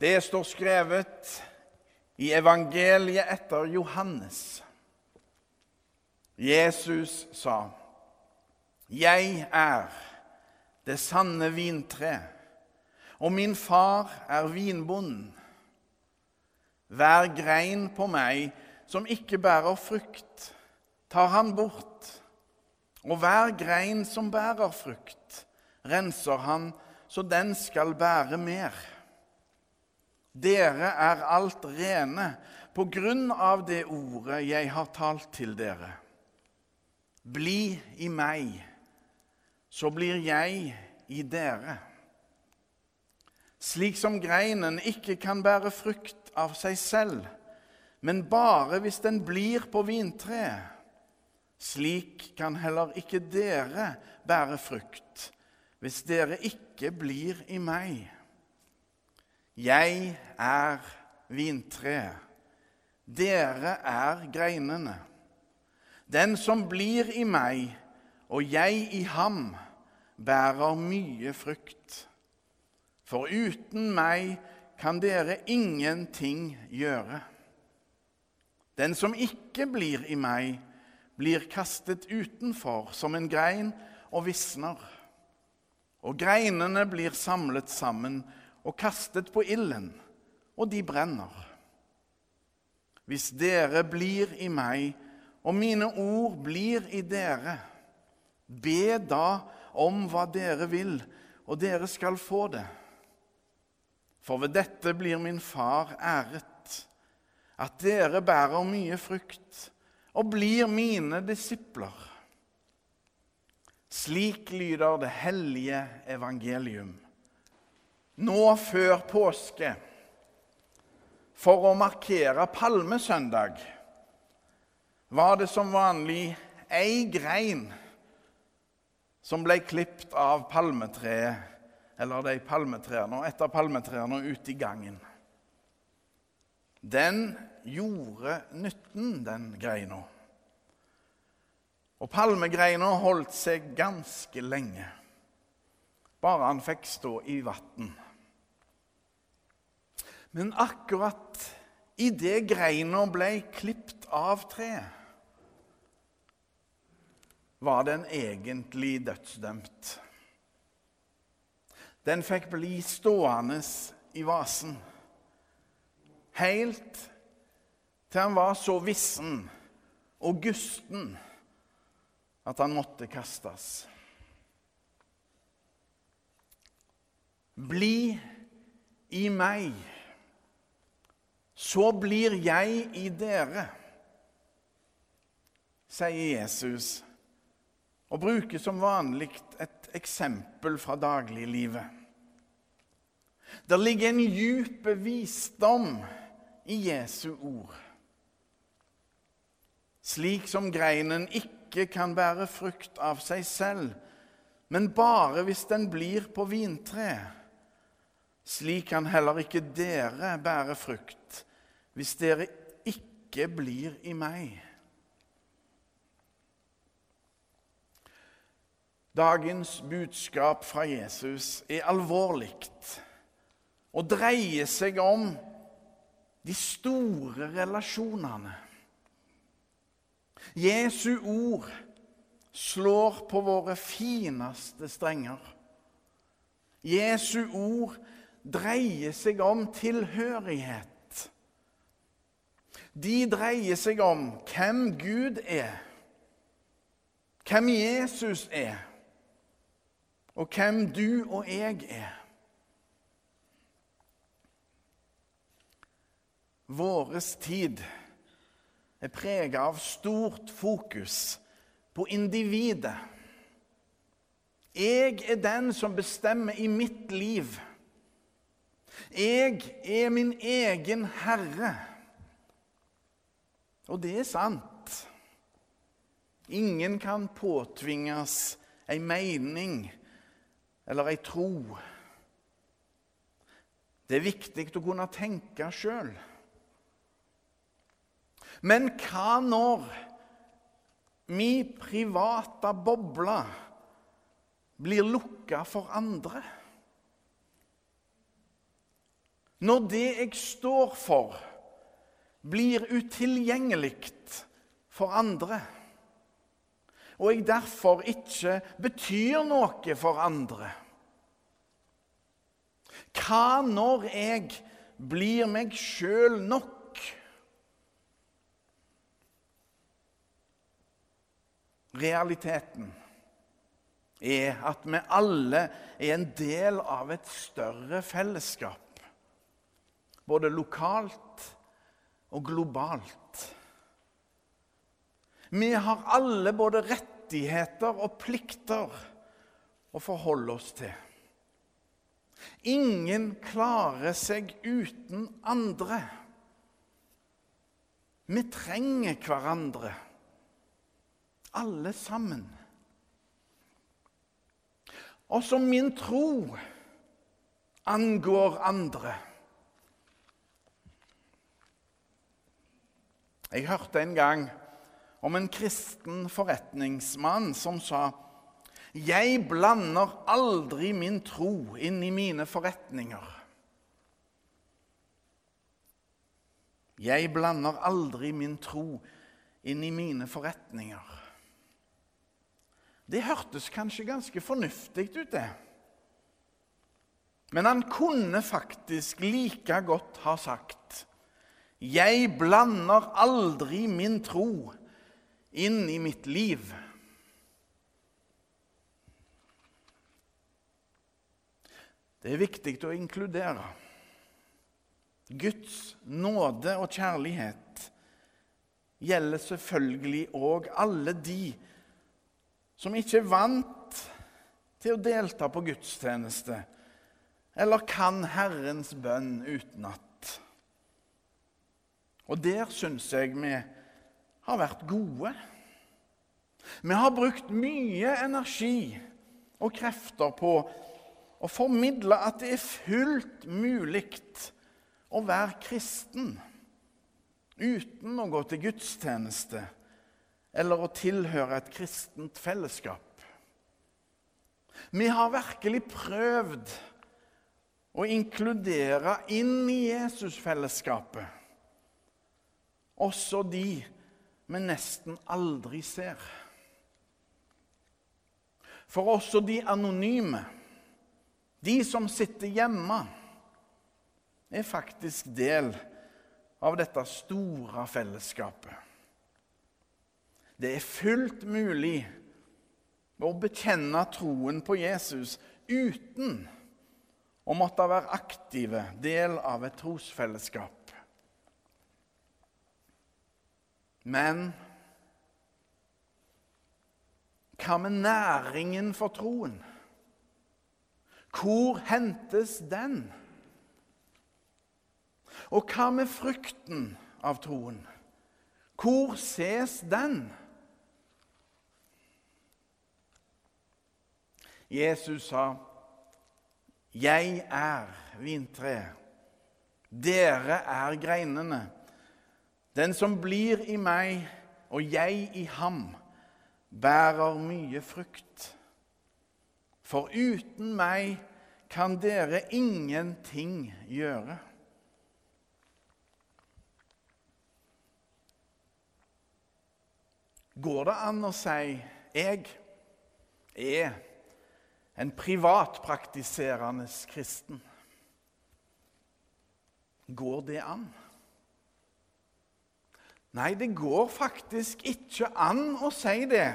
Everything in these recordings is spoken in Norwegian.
Det står skrevet i evangeliet etter Johannes. Jesus sa, 'Jeg er det sanne vintre, og min far er vinbonden.' Hver grein på meg som ikke bærer frukt, tar han bort. Og hver grein som bærer frukt, renser han så den skal bære mer. Dere er alt rene på grunn av det ordet jeg har talt til dere. Bli i meg, så blir jeg i dere. Slik som greinen ikke kan bære frukt av seg selv, men bare hvis den blir på vintreet, slik kan heller ikke dere bære frukt hvis dere ikke blir i meg. Jeg er vintreet, dere er greinene. Den som blir i meg og jeg i ham, bærer mye frukt. For uten meg kan dere ingenting gjøre. Den som ikke blir i meg, blir kastet utenfor som en grein og visner. Og greinene blir samlet sammen og kastet på ilden, og de brenner. Hvis dere blir i meg, og mine ord blir i dere, be da om hva dere vil, og dere skal få det. For ved dette blir min far æret, at dere bærer mye frukt og blir mine disipler. Slik lyder det hellige evangelium nå før påske for å markere palmesøndag var det som vanlig ei grein som ble klipt av palmetreet, eller de palmetrærne, et av palmetrærne ute i gangen. Den gjorde nytten, den greina. Og palmegreina holdt seg ganske lenge, bare han fikk stå i vann. Men akkurat idet greina ble klipt av treet, var den egentlig dødsdømt. Den fikk bli stående i vasen helt til han var så vissen og gusten at han måtte kastes. Bli i meg så blir jeg i dere, sier Jesus, og bruker som vanlig et eksempel fra dagliglivet. Det ligger en djup visdom i Jesu ord. Slik som greinen ikke kan bære frukt av seg selv, men bare hvis den blir på vintreet. Slik kan heller ikke dere bære frukt hvis dere ikke blir i meg. Dagens budskap fra Jesus er alvorlig og dreier seg om de store relasjonene. Jesu ord slår på våre fineste strenger. Jesu ord dreier seg om tilhørighet. De dreier seg om hvem Gud er, hvem Jesus er, og hvem du og jeg er. Våres tid er preget av stort fokus på individet. Jeg er den som bestemmer i mitt liv. Jeg er min egen herre. Og det er sant. Ingen kan påtvinges ei mening eller ei tro. Det er viktig å kunne tenke sjøl. Men hva når mi private boble blir lukka for andre? Når det jeg står for, blir utilgjengelig for andre, og jeg derfor ikke betyr noe for andre Hva når jeg blir meg sjøl nok? Realiteten er at vi alle er en del av et større fellesskap. Både lokalt og globalt. Vi har alle både rettigheter og plikter å forholde oss til. Ingen klarer seg uten andre. Vi trenger hverandre, alle sammen. Og som min tro angår andre. Jeg hørte en gang om en kristen forretningsmann som sa jeg blander aldri min tro inn i mine forretninger. Jeg blander aldri min tro inn i mine forretninger. Det hørtes kanskje ganske fornuftig ut, det. Men han kunne faktisk like godt ha sagt Jeg blander aldri min tro inn i mitt liv. Det er viktig å inkludere. Guds nåde og kjærlighet gjelder selvfølgelig òg alle de som ikke er vant til å delta på gudstjeneste eller kan Herrens bønn utenat. Og der syns jeg vi har vært gode. Vi har brukt mye energi og krefter på å formidle at det er fullt mulig å være kristen uten å gå til gudstjeneste eller å tilhøre et kristent fellesskap. Vi har virkelig prøvd å inkludere inn i Jesusfellesskapet også de vi nesten aldri ser. For også de anonyme de som sitter hjemme, er faktisk del av dette store fellesskapet. Det er fullt mulig å bekjenne troen på Jesus uten å måtte være aktive del av et trosfellesskap. Men hva med næringen for troen? Hvor hentes den? Og hva med frukten av troen? Hvor ses den? Jesus sa, 'Jeg er vintreet. Dere er greinene. Den som blir i meg og jeg i ham, bærer mye frukt.' For uten meg kan dere ingenting gjøre. Går det an å si 'jeg er en privatpraktiserende kristen'? Går det an? Nei, det går faktisk ikke an å si det.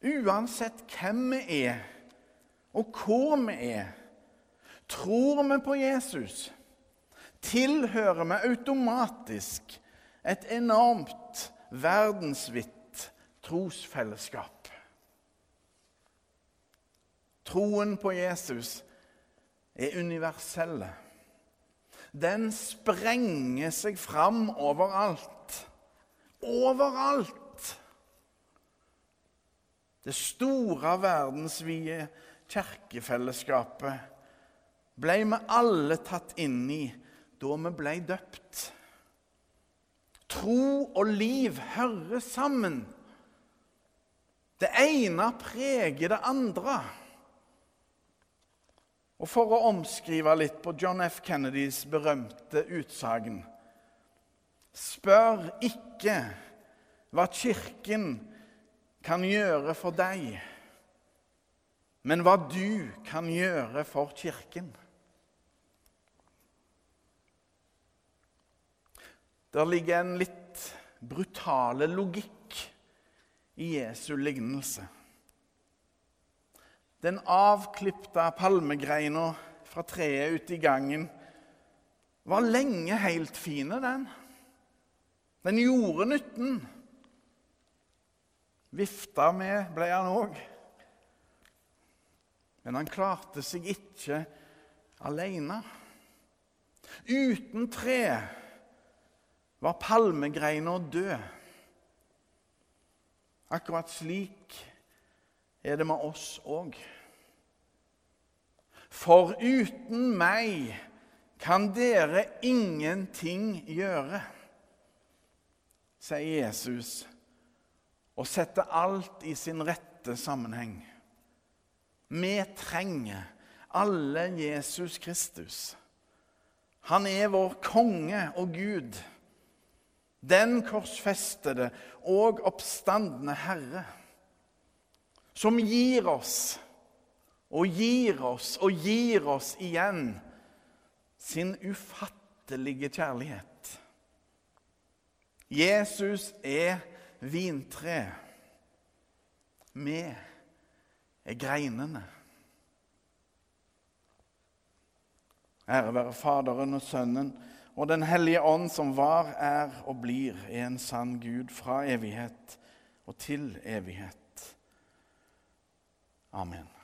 Uansett hvem vi er, og hvor vi er, tror vi på Jesus, tilhører vi automatisk et enormt verdensvidt trosfellesskap. Troen på Jesus er universelle. Den sprenger seg fram overalt. Overalt! Det store verdensvide kirkefellesskapet ble vi alle tatt inn i da vi ble døpt. Tro og liv hører sammen. Det ene preger det andre. Og for å omskrive litt på John F. Kennedys berømte utsagn Spør ikke hva Kirken kan gjøre for deg, men hva du kan gjøre for Kirken. Der ligger en litt brutale logikk i Jesu lignelse. Den avklipte palmegreina fra treet ute i gangen var lenge helt fin, den. Den gjorde nytten. Vifta med ble han òg. Men han klarte seg ikke alene. Uten tre var palmegreina død. Akkurat slik er det med oss òg. For uten meg kan dere ingenting gjøre, sier Jesus og setter alt i sin rette sammenheng. Vi trenger alle Jesus Kristus. Han er vår konge og Gud den korsfestede og oppstandende Herre, som gir oss og gir oss og gir oss igjen sin ufattelige kjærlighet. Jesus er vintre. Vi er greinene. Ære være Faderen og Sønnen og Den hellige ånd, som var, er og blir en sann Gud fra evighet og til evighet. Amen.